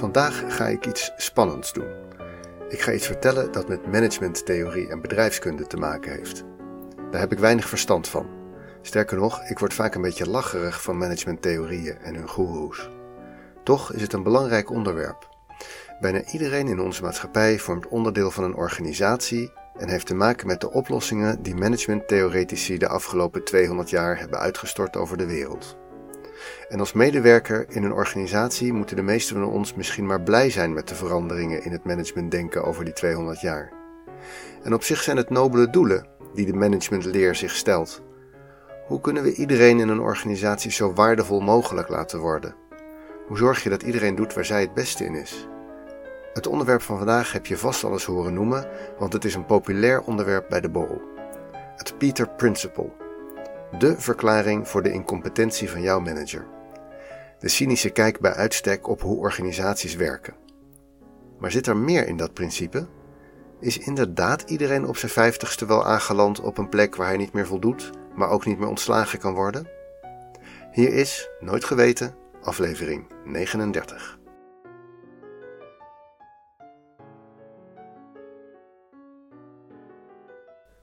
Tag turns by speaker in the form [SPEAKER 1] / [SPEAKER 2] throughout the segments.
[SPEAKER 1] Vandaag ga ik iets spannends doen. Ik ga iets vertellen dat met managementtheorie en bedrijfskunde te maken heeft. Daar heb ik weinig verstand van. Sterker nog, ik word vaak een beetje lacherig van managementtheorieën en hun goeroes. Toch is het een belangrijk onderwerp. Bijna iedereen in onze maatschappij vormt onderdeel van een organisatie en heeft te maken met de oplossingen die managementtheoretici de afgelopen 200 jaar hebben uitgestort over de wereld. En als medewerker in een organisatie moeten de meesten van ons misschien maar blij zijn met de veranderingen in het managementdenken over die 200 jaar. En op zich zijn het nobele doelen die de managementleer zich stelt. Hoe kunnen we iedereen in een organisatie zo waardevol mogelijk laten worden? Hoe zorg je dat iedereen doet waar zij het beste in is? Het onderwerp van vandaag heb je vast al eens horen noemen, want het is een populair onderwerp bij de borrel. Het Peter Principle. De verklaring voor de incompetentie van jouw manager. De cynische kijk bij uitstek op hoe organisaties werken. Maar zit er meer in dat principe? Is inderdaad iedereen op zijn vijftigste wel aangeland op een plek waar hij niet meer voldoet, maar ook niet meer ontslagen kan worden? Hier is, nooit geweten, aflevering 39.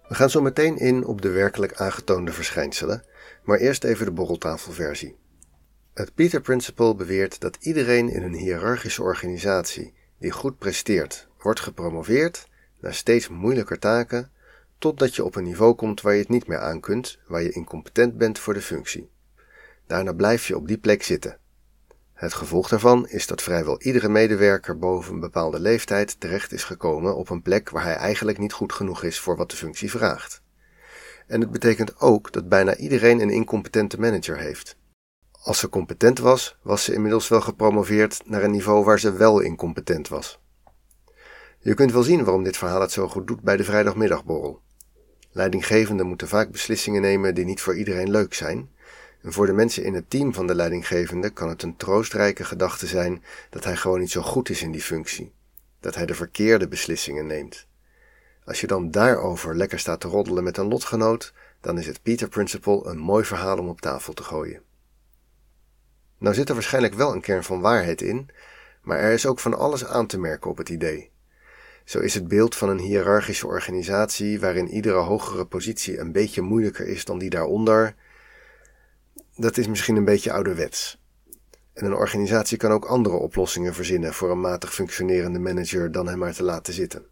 [SPEAKER 1] We gaan zo meteen in op de werkelijk aangetoonde verschijnselen, maar eerst even de borreltafelversie. Het Peter Principle beweert dat iedereen in een hiërarchische organisatie die goed presteert, wordt gepromoveerd naar steeds moeilijker taken, totdat je op een niveau komt waar je het niet meer aan kunt, waar je incompetent bent voor de functie. Daarna blijf je op die plek zitten. Het gevolg daarvan is dat vrijwel iedere medewerker boven een bepaalde leeftijd terecht is gekomen op een plek waar hij eigenlijk niet goed genoeg is voor wat de functie vraagt. En het betekent ook dat bijna iedereen een incompetente manager heeft. Als ze competent was, was ze inmiddels wel gepromoveerd naar een niveau waar ze wel incompetent was. Je kunt wel zien waarom dit verhaal het zo goed doet bij de vrijdagmiddagborrel. Leidinggevenden moeten vaak beslissingen nemen die niet voor iedereen leuk zijn. En voor de mensen in het team van de leidinggevende kan het een troostrijke gedachte zijn dat hij gewoon niet zo goed is in die functie. Dat hij de verkeerde beslissingen neemt. Als je dan daarover lekker staat te roddelen met een lotgenoot, dan is het Peter Principle een mooi verhaal om op tafel te gooien. Nou zit er waarschijnlijk wel een kern van waarheid in, maar er is ook van alles aan te merken op het idee. Zo is het beeld van een hiërarchische organisatie waarin iedere hogere positie een beetje moeilijker is dan die daaronder, dat is misschien een beetje ouderwets. En een organisatie kan ook andere oplossingen verzinnen voor een matig functionerende manager dan hem maar te laten zitten.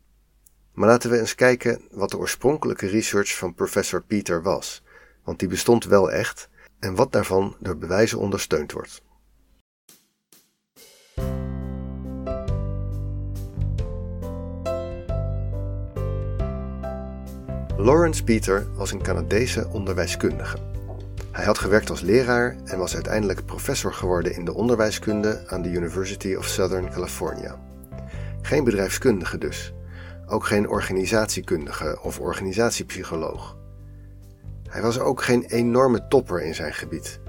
[SPEAKER 1] Maar laten we eens kijken wat de oorspronkelijke research van professor Peter was, want die bestond wel echt en wat daarvan door bewijzen ondersteund wordt. Lawrence Peter was een Canadese onderwijskundige. Hij had gewerkt als leraar en was uiteindelijk professor geworden in de onderwijskunde aan de University of Southern California. Geen bedrijfskundige dus, ook geen organisatiekundige of organisatiepsycholoog. Hij was ook geen enorme topper in zijn gebied.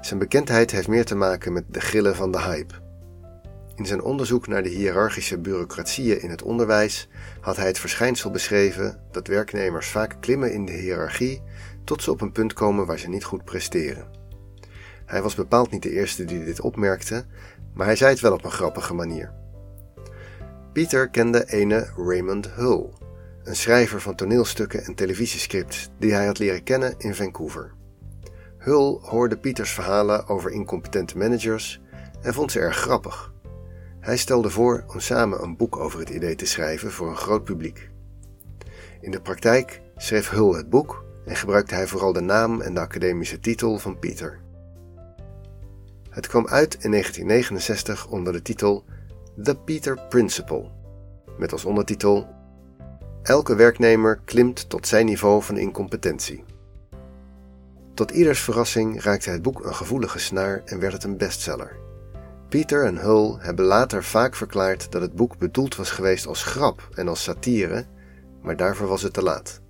[SPEAKER 1] Zijn bekendheid heeft meer te maken met de grillen van de hype. In zijn onderzoek naar de hiërarchische bureaucratieën in het onderwijs had hij het verschijnsel beschreven dat werknemers vaak klimmen in de hiërarchie tot ze op een punt komen waar ze niet goed presteren. Hij was bepaald niet de eerste die dit opmerkte, maar hij zei het wel op een grappige manier. Pieter kende ene Raymond Hull, een schrijver van toneelstukken en televisiescripts die hij had leren kennen in Vancouver. Hull hoorde Pieters verhalen over incompetente managers en vond ze erg grappig. Hij stelde voor om samen een boek over het idee te schrijven voor een groot publiek. In de praktijk schreef Hull het boek en gebruikte hij vooral de naam en de academische titel van Pieter. Het kwam uit in 1969 onder de titel The Peter Principle, met als ondertitel Elke werknemer klimt tot zijn niveau van incompetentie. Tot ieders verrassing raakte het boek een gevoelige snaar en werd het een bestseller. Peter en Hull hebben later vaak verklaard dat het boek bedoeld was geweest als grap en als satire, maar daarvoor was het te laat.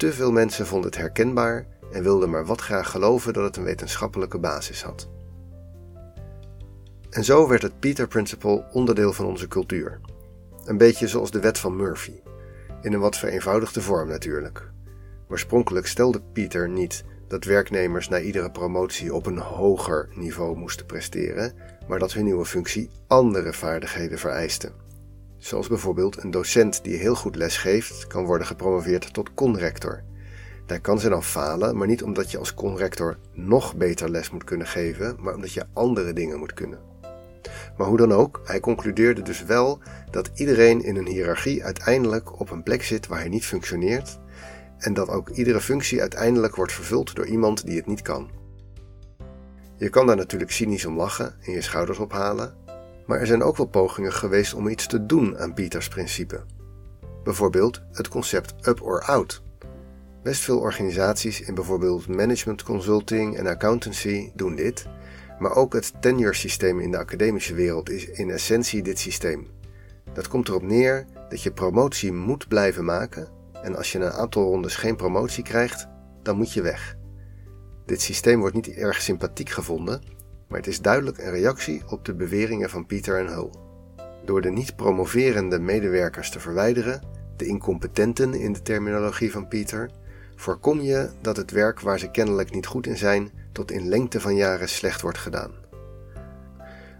[SPEAKER 1] Te veel mensen vonden het herkenbaar en wilden maar wat graag geloven dat het een wetenschappelijke basis had. En zo werd het Peter Principle onderdeel van onze cultuur. Een beetje zoals de wet van Murphy. In een wat vereenvoudigde vorm natuurlijk. Oorspronkelijk stelde Peter niet dat werknemers na iedere promotie op een hoger niveau moesten presteren, maar dat hun nieuwe functie andere vaardigheden vereiste. Zoals bijvoorbeeld een docent die heel goed les geeft, kan worden gepromoveerd tot conrector. Daar kan ze dan falen, maar niet omdat je als conrector nog beter les moet kunnen geven, maar omdat je andere dingen moet kunnen. Maar hoe dan ook, hij concludeerde dus wel dat iedereen in een hiërarchie uiteindelijk op een plek zit waar hij niet functioneert en dat ook iedere functie uiteindelijk wordt vervuld door iemand die het niet kan. Je kan daar natuurlijk cynisch om lachen en je schouders ophalen, maar er zijn ook wel pogingen geweest om iets te doen aan Peters principe. Bijvoorbeeld het concept up or out. Best veel organisaties in bijvoorbeeld management consulting en accountancy doen dit, maar ook het tenure systeem in de academische wereld is in essentie dit systeem. Dat komt erop neer dat je promotie moet blijven maken en als je een aantal rondes geen promotie krijgt, dan moet je weg. Dit systeem wordt niet erg sympathiek gevonden, maar het is duidelijk een reactie op de beweringen van Pieter en Hull. Door de niet promoverende medewerkers te verwijderen, de incompetenten in de terminologie van Pieter, voorkom je dat het werk waar ze kennelijk niet goed in zijn, tot in lengte van jaren slecht wordt gedaan.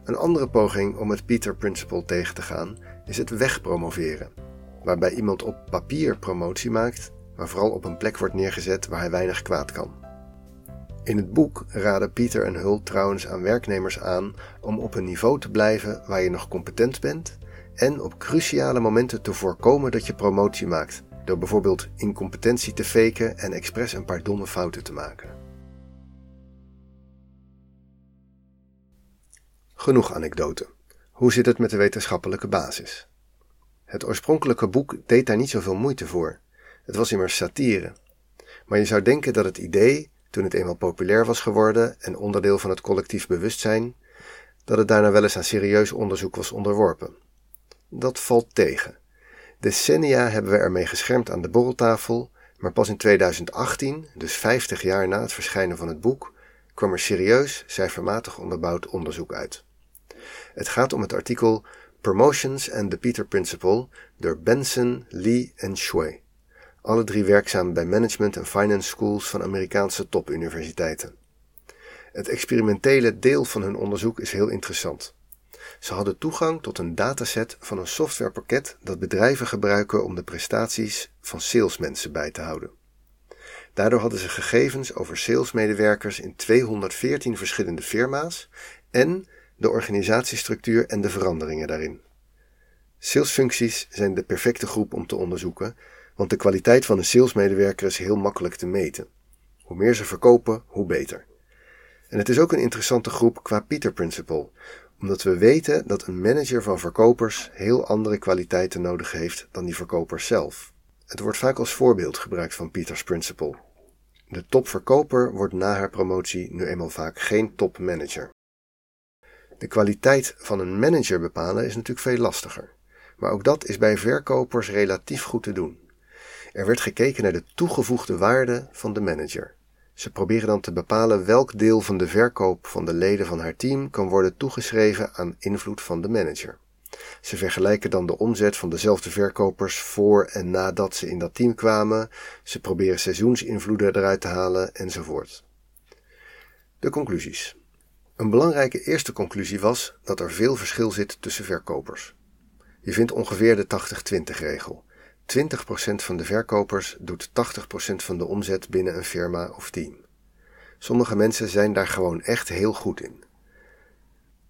[SPEAKER 1] Een andere poging om het Peter Principle tegen te gaan is het wegpromoveren, waarbij iemand op papier promotie maakt, maar vooral op een plek wordt neergezet waar hij weinig kwaad kan. In het boek raden Pieter en Hult trouwens aan werknemers aan om op een niveau te blijven waar je nog competent bent en op cruciale momenten te voorkomen dat je promotie maakt, door bijvoorbeeld incompetentie te faken en expres een paar domme fouten te maken. Genoeg anekdote. Hoe zit het met de wetenschappelijke basis? Het oorspronkelijke boek deed daar niet zoveel moeite voor. Het was immers satire. Maar je zou denken dat het idee, toen het eenmaal populair was geworden en onderdeel van het collectief bewustzijn, dat het daarna wel eens aan serieus onderzoek was onderworpen. Dat valt tegen. Decennia hebben we ermee geschermd aan de borreltafel, maar pas in 2018, dus 50 jaar na het verschijnen van het boek, kwam er serieus, cijfermatig onderbouwd onderzoek uit. Het gaat om het artikel Promotions and the Peter Principle door Benson, Lee en Shui. Alle drie werkzaam bij management en finance schools van Amerikaanse topuniversiteiten. Het experimentele deel van hun onderzoek is heel interessant. Ze hadden toegang tot een dataset van een softwarepakket dat bedrijven gebruiken om de prestaties van salesmensen bij te houden. Daardoor hadden ze gegevens over salesmedewerkers in 214 verschillende firma's en de organisatiestructuur en de veranderingen daarin. Salesfuncties zijn de perfecte groep om te onderzoeken, want de kwaliteit van een salesmedewerker is heel makkelijk te meten. Hoe meer ze verkopen, hoe beter. En het is ook een interessante groep qua Peter Principle, omdat we weten dat een manager van verkopers heel andere kwaliteiten nodig heeft dan die verkopers zelf. Het wordt vaak als voorbeeld gebruikt van Peters Principle. De topverkoper wordt na haar promotie nu eenmaal vaak geen topmanager. De kwaliteit van een manager bepalen is natuurlijk veel lastiger. Maar ook dat is bij verkopers relatief goed te doen. Er werd gekeken naar de toegevoegde waarde van de manager. Ze proberen dan te bepalen welk deel van de verkoop van de leden van haar team kan worden toegeschreven aan invloed van de manager. Ze vergelijken dan de omzet van dezelfde verkopers voor en nadat ze in dat team kwamen. Ze proberen seizoensinvloeden eruit te halen enzovoort. De conclusies. Een belangrijke eerste conclusie was dat er veel verschil zit tussen verkopers. Je vindt ongeveer de 80-20 regel. 20% van de verkopers doet 80% van de omzet binnen een firma of team. Sommige mensen zijn daar gewoon echt heel goed in.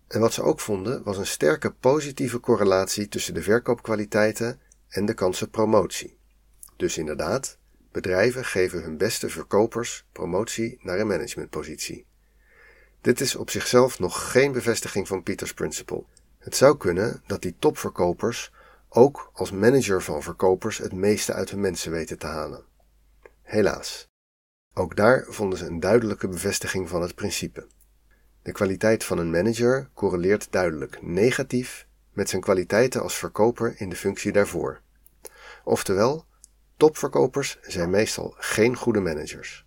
[SPEAKER 1] En wat ze ook vonden was een sterke positieve correlatie tussen de verkoopkwaliteiten en de kansen promotie. Dus inderdaad, bedrijven geven hun beste verkopers promotie naar een managementpositie. Dit is op zichzelf nog geen bevestiging van Peters Principle. Het zou kunnen dat die topverkopers ook als manager van verkopers het meeste uit hun mensen weten te halen. Helaas. Ook daar vonden ze een duidelijke bevestiging van het principe. De kwaliteit van een manager correleert duidelijk negatief met zijn kwaliteiten als verkoper in de functie daarvoor. Oftewel, topverkopers zijn meestal geen goede managers.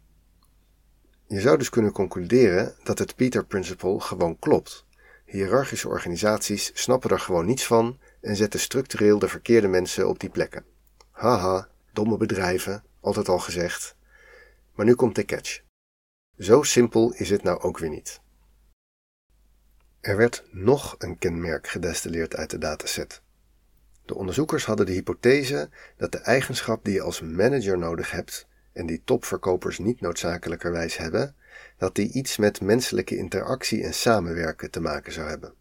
[SPEAKER 1] Je zou dus kunnen concluderen dat het Peter Principle gewoon klopt. Hierarchische organisaties snappen er gewoon niets van en zetten structureel de verkeerde mensen op die plekken. Haha, domme bedrijven, altijd al gezegd. Maar nu komt de catch. Zo simpel is het nou ook weer niet. Er werd nog een kenmerk gedestilleerd uit de dataset. De onderzoekers hadden de hypothese dat de eigenschap die je als manager nodig hebt en die topverkopers niet noodzakelijkerwijs hebben, dat die iets met menselijke interactie en samenwerken te maken zou hebben.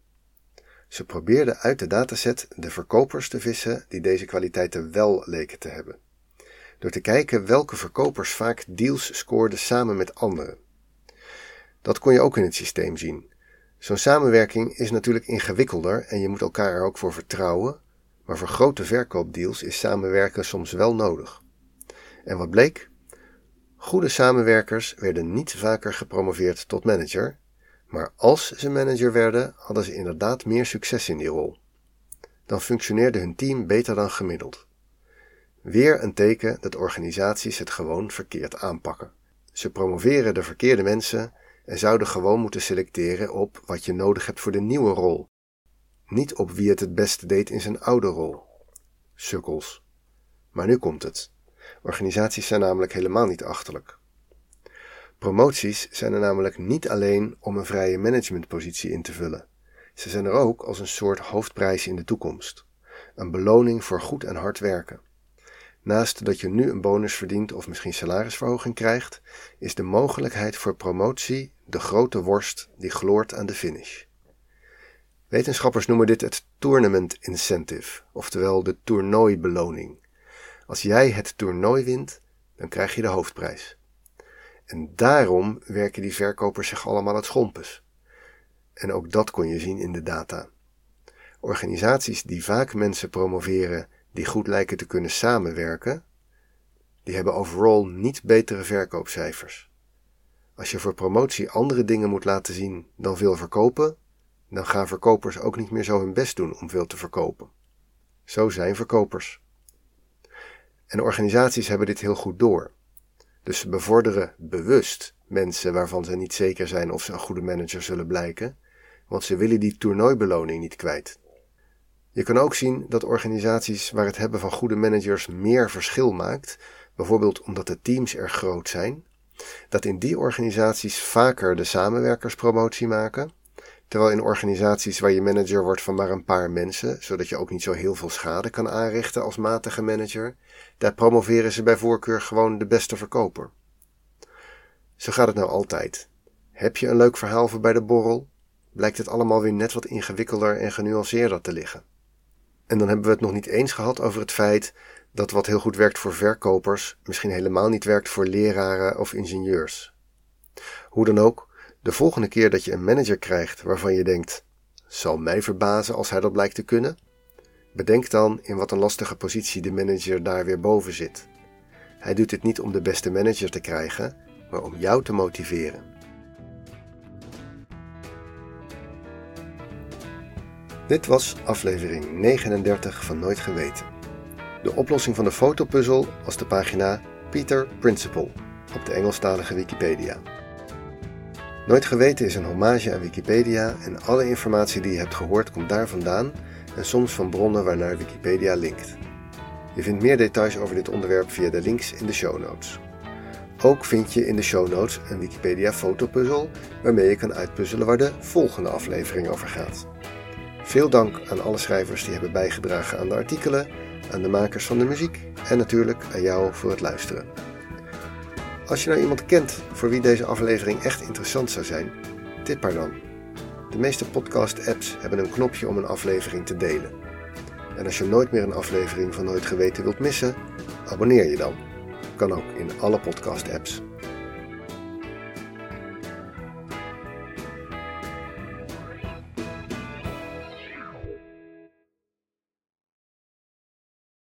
[SPEAKER 1] Ze probeerden uit de dataset de verkopers te vissen die deze kwaliteiten wel leken te hebben. Door te kijken welke verkopers vaak deals scoorden samen met anderen. Dat kon je ook in het systeem zien. Zo'n samenwerking is natuurlijk ingewikkelder en je moet elkaar er ook voor vertrouwen, maar voor grote verkoopdeals is samenwerken soms wel nodig. En wat bleek? Goede samenwerkers werden niet vaker gepromoveerd tot manager, maar als ze manager werden, hadden ze inderdaad meer succes in die rol. Dan functioneerde hun team beter dan gemiddeld. Weer een teken dat organisaties het gewoon verkeerd aanpakken. Ze promoveren de verkeerde mensen en zouden gewoon moeten selecteren op wat je nodig hebt voor de nieuwe rol, niet op wie het het beste deed in zijn oude rol. Sukkels. Maar nu komt het. Organisaties zijn namelijk helemaal niet achterlijk. Promoties zijn er namelijk niet alleen om een vrije managementpositie in te vullen. Ze zijn er ook als een soort hoofdprijs in de toekomst. Een beloning voor goed en hard werken. Naast dat je nu een bonus verdient of misschien salarisverhoging krijgt, is de mogelijkheid voor promotie de grote worst die gloort aan de finish. Wetenschappers noemen dit het tournament incentive, oftewel de toernooibeloning. Als jij het toernooi wint, dan krijg je de hoofdprijs. En daarom werken die verkopers zich allemaal het schompes. En ook dat kon je zien in de data. Organisaties die vaak mensen promoveren die goed lijken te kunnen samenwerken, die hebben overal niet betere verkoopcijfers. Als je voor promotie andere dingen moet laten zien dan veel verkopen, dan gaan verkopers ook niet meer zo hun best doen om veel te verkopen. Zo zijn verkopers. En organisaties hebben dit heel goed door. Dus ze bevorderen bewust mensen waarvan ze niet zeker zijn of ze een goede manager zullen blijken, want ze willen die toernooibeloning niet kwijt. Je kan ook zien dat organisaties waar het hebben van goede managers meer verschil maakt, bijvoorbeeld omdat de teams erg groot zijn, dat in die organisaties vaker de samenwerkers promotie maken, terwijl in organisaties waar je manager wordt van maar een paar mensen, zodat je ook niet zo heel veel schade kan aanrichten als matige manager, daar promoveren ze bij voorkeur gewoon de beste verkoper. Zo gaat het nou altijd. Heb je een leuk verhaal voor bij de borrel? Blijkt het allemaal weer net wat ingewikkelder en genuanceerder te liggen. En dan hebben we het nog niet eens gehad over het feit dat wat heel goed werkt voor verkopers misschien helemaal niet werkt voor leraren of ingenieurs. Hoe dan ook, de volgende keer dat je een manager krijgt waarvan je denkt: zal mij verbazen als hij dat blijkt te kunnen? Bedenk dan in wat een lastige positie de manager daar weer boven zit. Hij doet dit niet om de beste manager te krijgen, maar om jou te motiveren. Dit was aflevering 39 van Nooit Geweten. De oplossing van de fotopuzzel was de pagina Peter Principle op de Engelstalige Wikipedia. Nooit Geweten is een hommage aan Wikipedia en alle informatie die je hebt gehoord komt daar vandaan en soms van bronnen waarnaar Wikipedia linkt. Je vindt meer details over dit onderwerp via de links in de show notes. Ook vind je in de show notes een Wikipedia fotopuzzel waarmee je kan uitpuzzelen waar de volgende aflevering over gaat. Veel dank aan alle schrijvers die hebben bijgedragen aan de artikelen, aan de makers van de muziek en natuurlijk aan jou voor het luisteren. Als je nou iemand kent voor wie deze aflevering echt interessant zou zijn, tip haar dan. De meeste podcast-apps hebben een knopje om een aflevering te delen. En als je nooit meer een aflevering van Nooit Geweten wilt missen, abonneer je dan. Kan ook in alle podcast-apps.